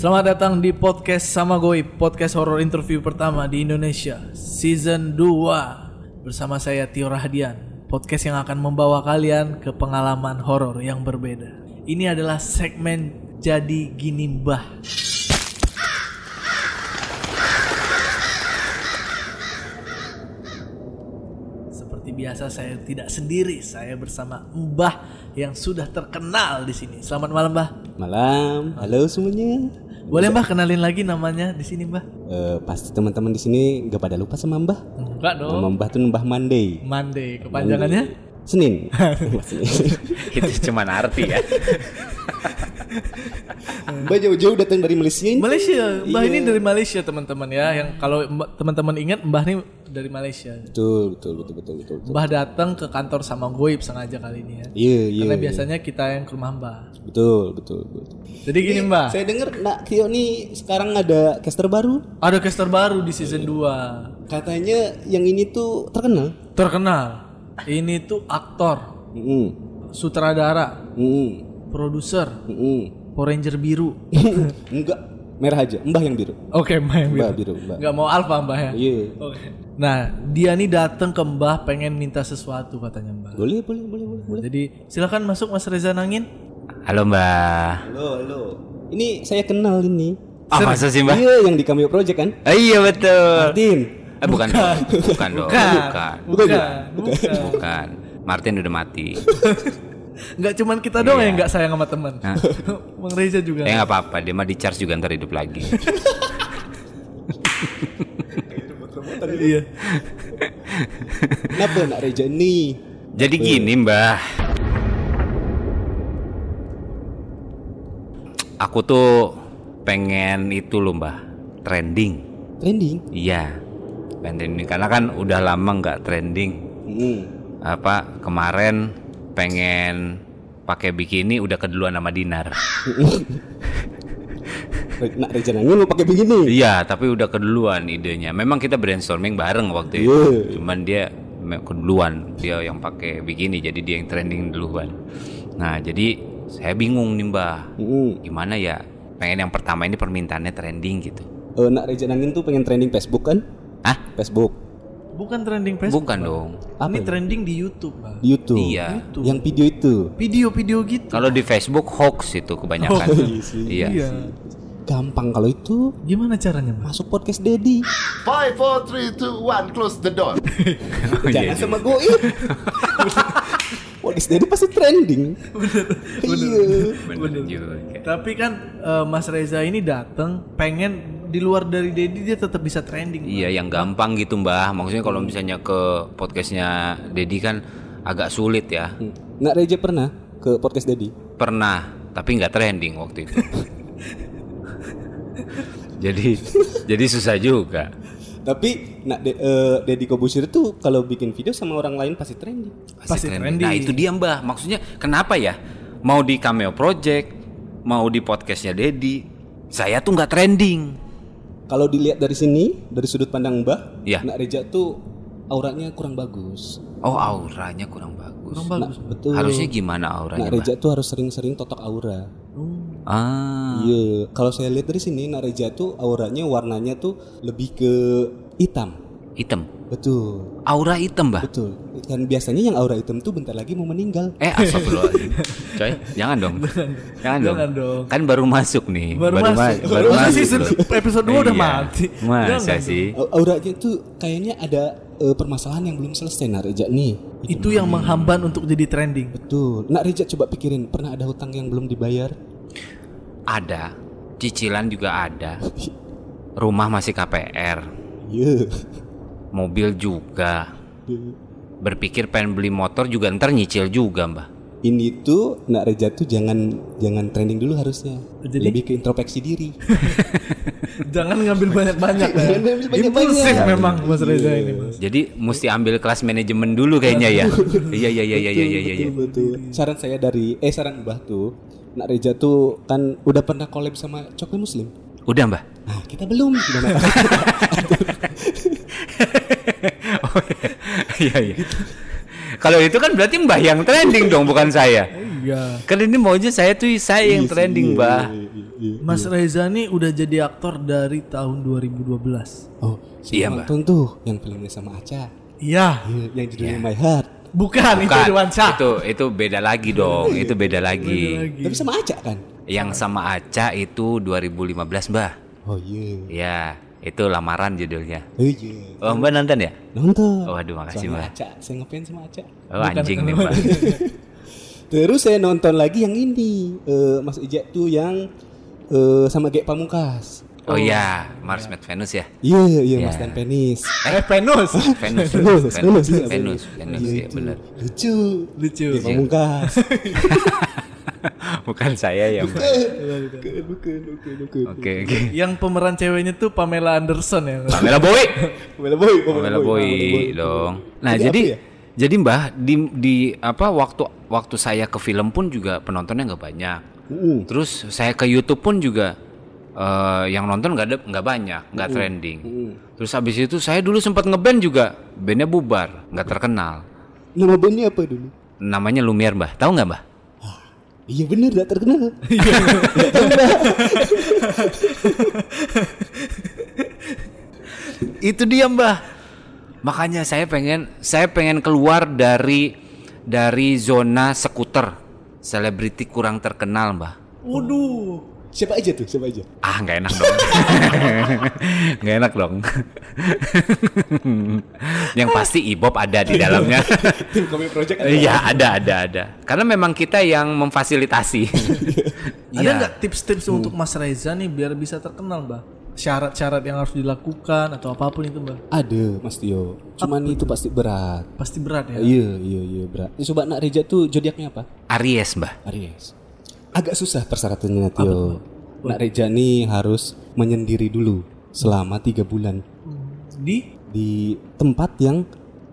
Selamat datang di podcast sama Goib, podcast horror interview pertama di Indonesia, season 2 bersama saya Tio Rahadian. Podcast yang akan membawa kalian ke pengalaman horor yang berbeda. Ini adalah segmen Jadi Gini Mbah. Seperti biasa saya tidak sendiri, saya bersama Mbah yang sudah terkenal di sini. Selamat malam, Mbah. Malam, halo semuanya. Boleh Mbah kenalin lagi namanya di sini Mbah? Eh, pasti teman-teman di sini gak pada lupa sama Mbah. Enggak dong. Nama Mbah tuh Mbah Monday. Monday kepanjangannya? Senin. Itu cuma arti ya. Mbah jauh-jauh datang dari Malaysia ini. Malaysia. Mbah Iya. ini dari Malaysia teman-teman ya. Yang kalau teman-teman ingat Mbah ini dari Malaysia. Betul, betul, betul, betul, betul. betul. Mbah datang ke kantor sama Goib sengaja kali ini ya. Iya, iya. Karena iya. biasanya kita yang ke rumah Mbah. Betul, betul, betul. Jadi gini Mbah, Saya dengar Nak Tio nih sekarang ada caster baru. ada caster baru di season 2. Katanya yang ini tuh terkenal. Terkenal. Ini tuh aktor, Mm-mm. sutradara, Mm-mm. produser, Mm-mm. Power Ranger biru. Enggak, merah aja. Mbah yang biru. Oke, Mbah yang biru. Mbah biru, Mbah. Nggak mau alfa Mbah ya? Iya. Oke. Nah, dia nih datang ke Mbah pengen minta sesuatu katanya Mbah. Boleh, boleh, boleh, boleh. boleh. Jadi silakan masuk Mas Reza Nangin. Halo Mbak. Halo, halo. Ini saya kenal ini. Masa sih Mbak? Iya, yang di Cameo Project kan? Eh, iya betul. Martin. Eh, bukan dong. Bukan dong. Bukan. Bukan. ya? Bukan. Bukan. Martin udah mati. Enggak cuman kita doang Iya. yang enggak sayang sama teman. Hah? Bang Reza juga. Eh nggak apa-apa, dia mah di charge juga ntar hidup lagi. Iya. Kenapa nak Reja ini? Jadi gini Mbah. Aku tuh pengen itu loh Mbah, trending. Trending. Iya, pengen trending karena kan udah lama nggak trending. Hmm. Apa kemarin pengen pakai bikini udah keduluan sama Dinar. Nak Reja nangin mau pakai begini. Iya, tapi udah keduluan idenya. Memang kita brainstorming bareng waktu itu. Iya. Cuman dia keduluan, dia yang pakai bikini jadi dia yang trending duluan. Nah, jadi saya bingung nih, Mbah. Hmm. Gimana ya? Pengen yang pertama ini permintaannya trending gitu. Eh, nak Reja nangin tuh pengen trending Facebook kan? Hah? Facebook. Bukan trending Facebook. Bukan dong. Apa Ini ya? trending di YouTube, Bang. Di YouTube. Iya. Yang video itu. Video-video gitu. Kalau di Facebook hoax itu kebanyakan. Oh, iya sih. iya. Iya. Gampang kalau itu Gimana caranya, Bang? masuk podcast Dedi. Five, four, three, two, one. Close the door. Oh, iya Jangan sama gue. podcast Dedi pasti trending. Iya. Bener juga. Tapi kan eh, Mas Reza ini datang pengen di luar dari Dedi dia tetap bisa trending. Bang. Iya, yang gampang gitu, Mbah. Maksudnya kalau misalnya ke podcastnya Dedi kan agak sulit ya. Hmm. Nak Reja pernah ke podcast Dedi? Pernah, tapi nggak trending waktu itu. jadi jadi susah juga. Tapi nak De- eh, Deddy Kobusir tuh kalau bikin video sama orang lain pasti trending. Pasti trending. Nah itu dia mbah. Maksudnya kenapa ya? Mau di cameo project, mau di podcastnya Dedi, saya tuh nggak trending. Kalau dilihat dari sini, dari sudut pandang Mbah, Iya. Nak Reja tuh auranya kurang bagus. Oh auranya kurang bagus. Kurang bagus. Bang. Betul. Harusnya gimana auranya? Nak Reja tuh harus sering-sering totok aura. Hmm. Ah, Iya, kalau saya lihat dari sini Nak Reja tuh auranya warnanya tuh lebih ke hitam. Hitam. Betul. Aura hitam mbah. Betul. Dan biasanya yang aura hitam tuh bentar lagi mau meninggal. Eh astagfirullahaladzim Coy jangan dong Jangan dong Jangan dong. Kan baru masuk nih Baru, masuk. ma- Baru masuk season episode 2 udah Iya. mati. Masa Jangan sih Au- Auranya tuh kayaknya ada eh, permasalahan yang belum selesai Nak Reja nih. Itu yang menghamban untuk jadi trending. Betul. Nak Reja coba pikirin, pernah ada hutang yang belum dibayar? Ada Cicilan juga ada Rumah masih KPR Iya. Mobil juga Berpikir pengen beli motor juga ntar nyicil juga mbah ini tuh nak Reja tuh jangan jangan trending dulu harusnya. Jadi? Lebih ke introspeksi diri. Jangan ngambil banyak-banyak ya. Jangan ngambil banyak-banyak. Impulsif memang Mas Reza ini, Mas. Jadi mesti ambil kelas manajemen dulu kayaknya ya. Iya iya iya iya iya iya. iya. betul, betul. Saran saya dari eh saran Mbah tuh, Nak Reja tuh kan udah pernah collab sama Coklat Muslim. Udah mbah. Nah, kita belum. Sudah oh iya iya. Kalau itu kan berarti mbah yang trending dong bukan saya. Iya. Kan ini maunya saya tuh saya yang trending mbah. Mas Reza ini udah jadi aktor dari tahun 2012. Oh, Iya, iya Mbah. nonton tuh yang filmnya sama Aca. Iya. Iya, yang judulnya My Heart. Bukan, itu Bukan, Dewan Syah. itu itu beda lagi dong. Itu beda lagi. Tapi sama Aca kan? Yang sama Aca itu 2015 mbah. Oh iya. Ya itu lamaran judulnya. Oh iya. Oh mbak nonton ya? Nonton. Oh, aduh, makasih, sama Mbak. Aca. Saya ngefans sama Aca. Oh anjing nih mbak. Terus saya nonton lagi yang ini, eh, Mas Ijak tuh yang eh, sama Gek Pamungkas. Oh iya, Mars Met Venus ya. Iya, iya Iya. Mas dan Penis. Eh, Venus. Venus, Venus, Venus, Venus, iya, Venus, Venus, Iya, ya itu. benar. Lucu. Lucu. Gek Pamungkas. Bukan saya ya mbak. bukan, bukan, bukan, bukan. Oke oke. Yang pemeran ceweknya tuh Pamela Anderson ya. Pamela Boy. Pamela Boy, Pamela Boy dong. Nah Jadi jadi ya? jadi mbah di di apa waktu waktu saya ke film pun juga penontonnya nggak banyak. Mm. Terus saya ke YouTube pun juga eh, yang nonton nggak ada nggak banyak, nggak trending. Terus habis itu saya dulu sempat ngeband juga, bandnya bubar, nggak terkenal. Nama bandnya apa dulu? Namanya Lumiere mbah, tahu nggak mbah? Iya bener, gak terkenal. Itu dia mbah. Makanya saya pengen saya pengen keluar dari dari zona skuter selebriti kurang terkenal mbah. Waduh. Siapa aja tuh? Siapa aja? Ah nggak enak dong. Nggak enak dong. Yang pasti Ibob ada di dalamnya. Tim Komik Project ada. Iya ada ada ada. Karena memang kita yang memfasilitasi. Ada Iya. nggak tips-tips untuk Mas Reza nih biar bisa terkenal, Mbak? Syarat-syarat yang harus dilakukan atau apa pun itu, Mbak? Ada, Mas Tio. Cuman itu pasti berat. Pasti berat ya. Iya, iya, iya berat. Eh, Sobat Nak Reja tuh zodiaknya apa? Aries mbah. Aries. Agak susah persyaratannya Tio. Nak Reja nih harus menyendiri dulu selama tiga bulan Di di tempat yang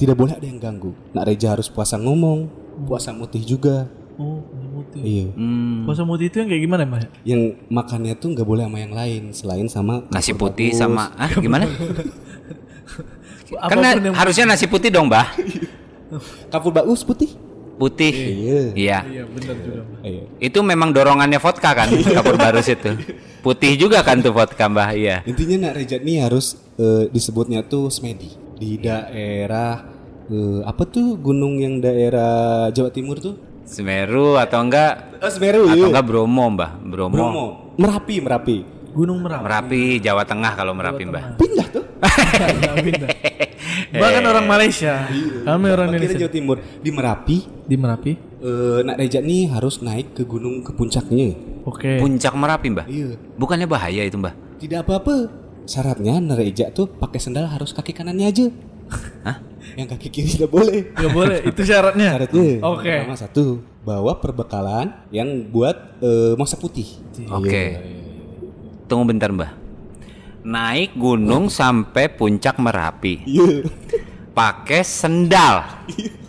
tidak boleh ada yang ganggu. Nak Reja harus puasa ngomong, puasa mutih juga. Oh, puasa mutih. Iya. Hmm, Puasa mutih itu yang kayak gimana, Mbak? Yang makannya tuh nggak boleh sama yang lain selain sama nasi putih bagus. sama ah gimana? Karena harusnya nasi putih dong mbah. kapur bagus putih. Putih. Iya. Iya. Iya, benar juga. Iya. Itu memang dorongannya vodka kan, kapur barus itu. Putih juga kan tuh vodka mbah, iya. Intinya Nak Reja nih harus eh, disebutnya tuh Smedi di daerah eh, apa tuh gunung yang daerah Jawa Timur tuh? Semeru atau enggak Oh, Semeru. atau iya. enggak Bromo mbah, Bromo. Bromo. Merapi, Merapi. Gunung Merapi. Merapi, Jawa Tengah kalau Merapi mbah. Pindah tuh. Nggak pindah. Mbak kan orang Malaysia. Kami orang Indonesia. Jawa Timur di Merapi. Di Merapi. eh, Nak Reja nih harus naik ke gunung ke puncaknya. Oke. Puncak Merapi mbah. Iya. Bukannya bahaya itu mbah? Tidak apa-apa. Syaratnya Nak Reja tuh pakai sendal harus kaki kanannya aja. Hah? Yang kaki kiri tidak boleh. Nggak boleh. Itu syaratnya. Syaratnya. Oke. Pertama satu, bawa perbekalan yang buat eh, masak putih. Oke. Tunggu bentar mbah. Naik gunung sampai puncak Merapi. Iya. Pakai sendal.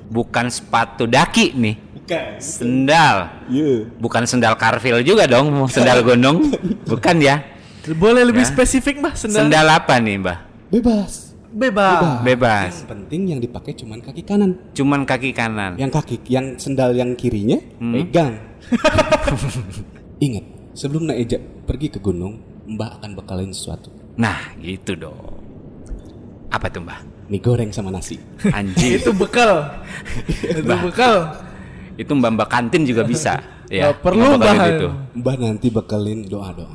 Bukan sepatu daki nih. Bukan. Sendal. Iya. Bukan sendal Carville juga dong, sendal gunung. Bukan ya? Boleh lebih spesifik, Mbak? Sendal. Sendal apa nih, Mbah? Bebas. Bebas. Bebas. Yang penting yang dipakai cuman kaki kanan. Cuman kaki kanan. Yang kaki, yang sendal yang kirinya pegang. Ingat, sebelum Eja pergi ke gunung, Mbah akan bekalin sesuatu. Nah, gitu dong. Apa tuh, Mbah? Mie goreng sama nasi. Anjing. Itu bekal. itu bekal. Itu Mbak-mbak kantin juga bisa. Ya, Nggak perlu, Mbak Mbah. itu. Mbah nanti bekalin doa-doa.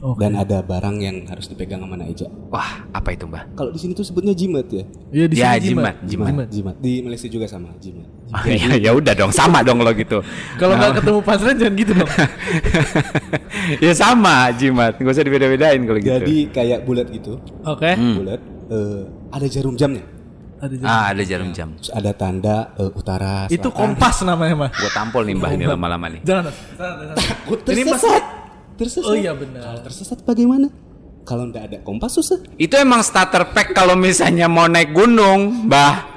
Oke. Dan ada barang yang harus dipegang sama Nak Eja. Wah, apa itu, Mbah? Kalau di sini tuh sebutnya jimat ya. Iya di Ya, sini jimat, Jimat, jimat. Di Malaysia juga sama, jimat. Ah, ya, ya udah dong, sama dong lo gitu. Kalau nggak ketemu pasren jangan gitu dong. ya sama, jimat. Gak usah dibeda-bedain kalau gitu. Jadi kayak bulat gitu, Oke. Hmm. bulat. eh, ada jarum jamnya. Ada jarum. Ah, ada jarum jam. Terus ada tanda eh, utara. Itu selatan. kompas namanya mah. Gua tampol nih mbah ini lama-lama nih. Jangan. jangan, jangan. Takut Ini mas- tersesat. Tersesat. Oh iya benar. Kalau tersesat bagaimana? Kalau ndak ada kompas susah. Itu emang starter pack kalau misalnya mau naik gunung, Mbah.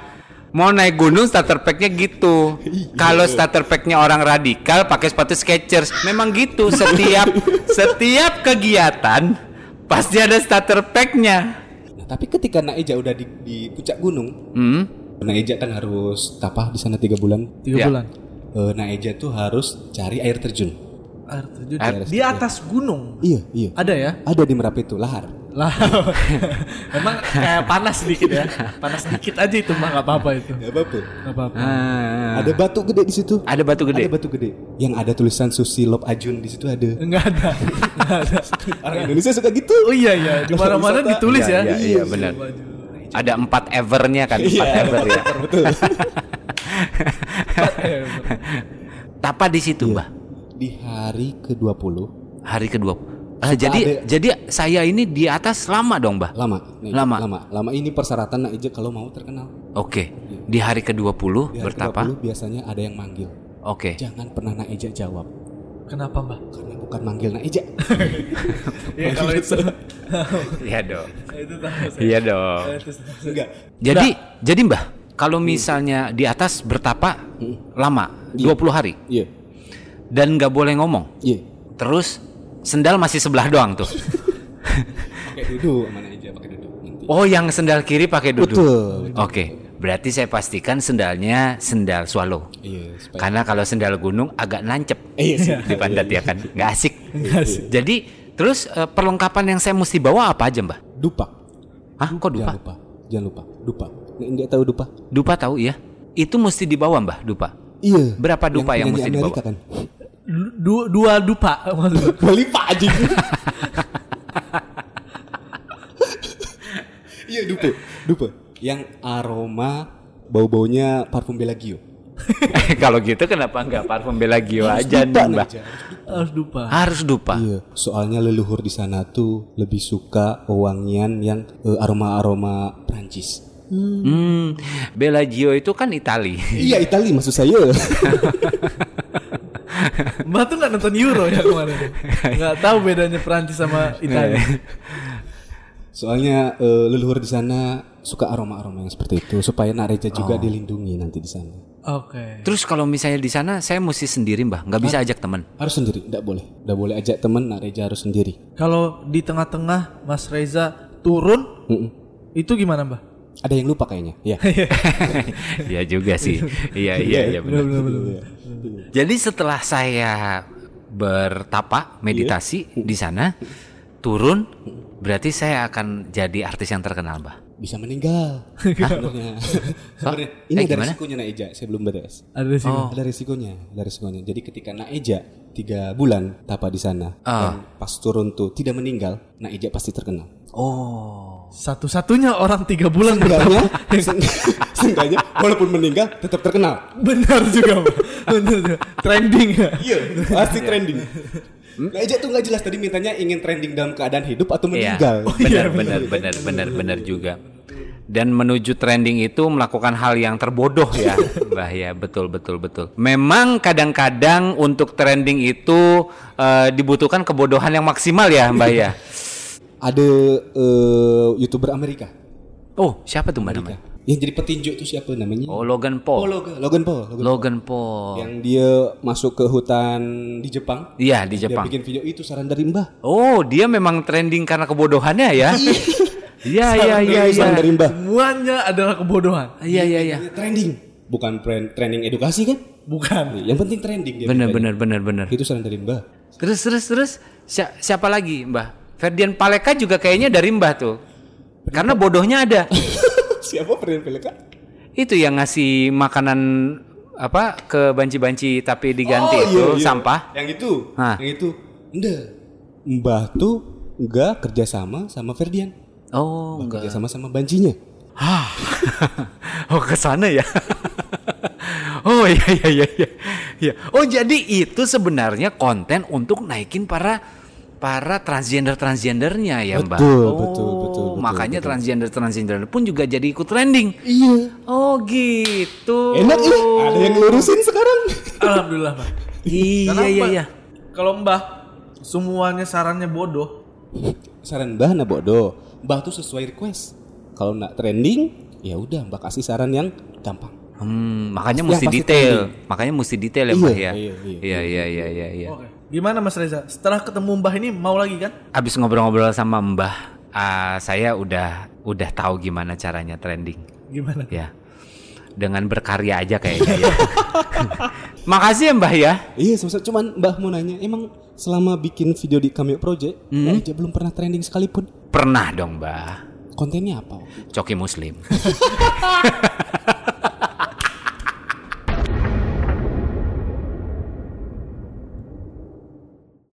Mau naik gunung starter packnya gitu. Kalau starter packnya orang radikal pakai sepatu Skechers, memang gitu. Setiap setiap kegiatan pasti ada starter packnya. Nah, tapi ketika Naeja udah di, di puncak gunung, Hmm. Naeja kan harus tapah di sana tiga bulan. Tiga Ya. bulan. Eh, Naeja tuh harus cari air terjun. Air terjun. Air Di atas gunung. Iya, iya. Ada ya? Ada di Merapi itu lahar. Lah. Emang kayak panas sedikit ya. Panas sedikit aja itu mah nggak apa-apa itu. Gak apa-apa. Nggak apa-apa. Ah. Ada batu gede di situ. Ada batu gede. Ada batu gede. Yang ada tulisan Susi Lop Ajun di situ ada. Enggak ada. Ada. Orang Indonesia suka gitu. Oh iya iya, di mana-mana ditulis Iya, ya. iya, iya, benar. Ada empat evernya kan, empat ever ya. Betul. Tapa di situ, Mbah. Di hari ke-20 Hari kedua. Ah, jadi ada- jadi saya ini di atas lama dong, Mbah. lama. Naeja, Lama. Lama. Lama ini persyaratan Naeja kalau mau terkenal. Oke. Di hari ke-20 Di hari bertapa. ke-20 biasanya ada yang manggil. Oke. Jangan pernah Naeja jawab Kenapa mbak? karena bukan manggil Naeja. Ya kalau itu. Iya dong. itu tahu saya. Iya dong. Enggak. Jadi jadi Mbah, kalau misalnya di atas bertapa lama, 20 hari Iya. Dan nggak boleh ngomong. Iya. Terus sendal masih sebelah doang tuh. Pakai duduk sama Naeja pakai duduk. Oh, yang sendal kiri pakai duduk. Betul. Oke. Berarti saya pastikan sendalnya sendal swallow. Iya, supaya Karena kalau sendal gunung agak nancep Iya sih. di pantat ya kan, nggak asik. Jadi terus eh, perlengkapan yang saya mesti bawa apa aja mbah? dupa. Hah, kok dupa? Jangan lupa. Jangan lupa. Dupa. Nggak nggak tahu dupa? Dupa tahu ya? Itu mesti dibawa mbah, dupa. Iya. Berapa dupa yang penyanyi mesti dibawa? Amerika kan? Dua, dua dupa maksudnya. Beli pak aja. Iya dupa. Dupa. Yang aroma bau-baunya parfum Bellagio. kalau gitu kenapa nggak parfum Bellagio aja dupa, nih mbah? Naeja. Harus dupa. Harus dupa. Iya, soalnya leluhur di sana tuh lebih suka wangian yang eh, aroma-aroma Prancis. Hmm, Bellagio itu kan Itali. iya, Itali maksud saya. Mbak tuh nggak nonton Euro ya kemarin. Nggak tahu bedanya Perancis sama Italia. soalnya eh, leluhur di sana suka aroma-aroma yang seperti itu supaya Nareja juga dilindungi nanti di sana. Oke. Terus kalau misalnya di sana saya mesti sendiri mbah, nggak bisa ajak teman. Harus sendiri, tidak boleh. Tidak boleh ajak teman, Nareja harus sendiri. Kalau di tengah-tengah Mas Reza turun, Mm-mm. itu gimana mbak? Ada yang lupa kayaknya. Ya. Iya juga sih. Iya iya iya benar. Jadi setelah saya bertapa meditasi di sana, turun, berarti saya akan jadi artis yang terkenal, Mbah. Bisa meninggal. Sebenarnya. Sebenarnya ini Eh, ada gimana? risikonya Naeja, saya belum beres. Ada di sini. Ada risikonya, ada risikonya. Jadi ketika Naeja tiga bulan tapa di sana Ah. dan pas turun tuh tidak meninggal, Naeja pasti terkenal. Oh. Satu-satunya orang tiga bulan se- seenggaknya walaupun meninggal tetap terkenal. Benar juga mbak. Benar juga. Trending ya. Iya, pasti trending. Naeja tuh nggak jelas tadi mintanya ingin trending dalam keadaan hidup atau Iya. meninggal. Benar benar benar benar benar juga. Dan menuju trending itu melakukan hal yang terbodoh ya, Mbah ya, betul betul betul. Memang kadang-kadang untuk trending itu eh, dibutuhkan kebodohan yang maksimal ya, Mbah ya. Ada eh, youtuber Amerika, Oh, siapa tuh Mbak namanya? yang jadi petinju itu siapa namanya? Oh, Logan Oh, Paul. Logan, Logan Paul. Logan Logan Paul. yang dia masuk ke hutan di Jepang. Iya, di Dia Jepang. bikin video itu saran dari Mbah. Oh, dia memang trending karena kebodohannya ya? Iya, iya, iya, iya. Saran dari Mbah. Semuanya adalah kebodohan. Iya, iya, iya. Trending, bukan tren- trending edukasi kan? Bukan. Yang penting trending dia. Benar, bikin. benar, benar, benar. Itu saran dari Mbah. Terus, terus, terus, si- siapa lagi, Mbah? Ferdian Paleka juga kayaknya dari Mbah tuh. Karena bodohnya ada. Siapa pernah Peleka? Itu yang ngasih makanan apa ke banci-banci tapi diganti Oh, itu iya, iya. sampah. Yang itu, Hah. yang itu. Enggak. Mbah tuh enggak kerjasama sama Ferdian. Oh, enggak. Kerjasama sama bancinya. Hah. oh, ke sana ya. oh, iya iya iya iya. Iya. Oh, jadi itu sebenarnya konten untuk naikin para para transgender transgendernya ya mbak. Betul, oh, betul, betul, betul, Makanya betul. transgender transgender pun juga jadi ikut trending. Iya. Oh gitu. Enak ya, ada yang ngurusin sekarang. Alhamdulillah, Mbah. Iya Karena iya Mbah, iya. Kalau Mbah semuanya sarannya bodoh. Saran Mbah nah bodoh. Mbah tuh sesuai request. Kalau nak trending, ya udah Mbah kasih saran yang gampang. Hmm, makanya Yang mesti detail. Makanya mesti detail ya mbak Iya, ya. iya, iya, Iya iya iya iya. iya. Oke. Gimana Mas Reza? Setelah ketemu Mbah ini mau lagi kan? Abis ngobrol-ngobrol sama mbah, ah, saya udah udah tahu gimana caranya trending. Gimana? Ya. Dengan berkarya aja kayaknya ya. Makasih ya mbah ya. Iya, semesta cuman Mbah mau nanya, emang selama bikin video di Cameo Project, Mbah aja belum pernah trending sekalipun. Pernah dong mbah. Kontennya apa? Coki Muslim.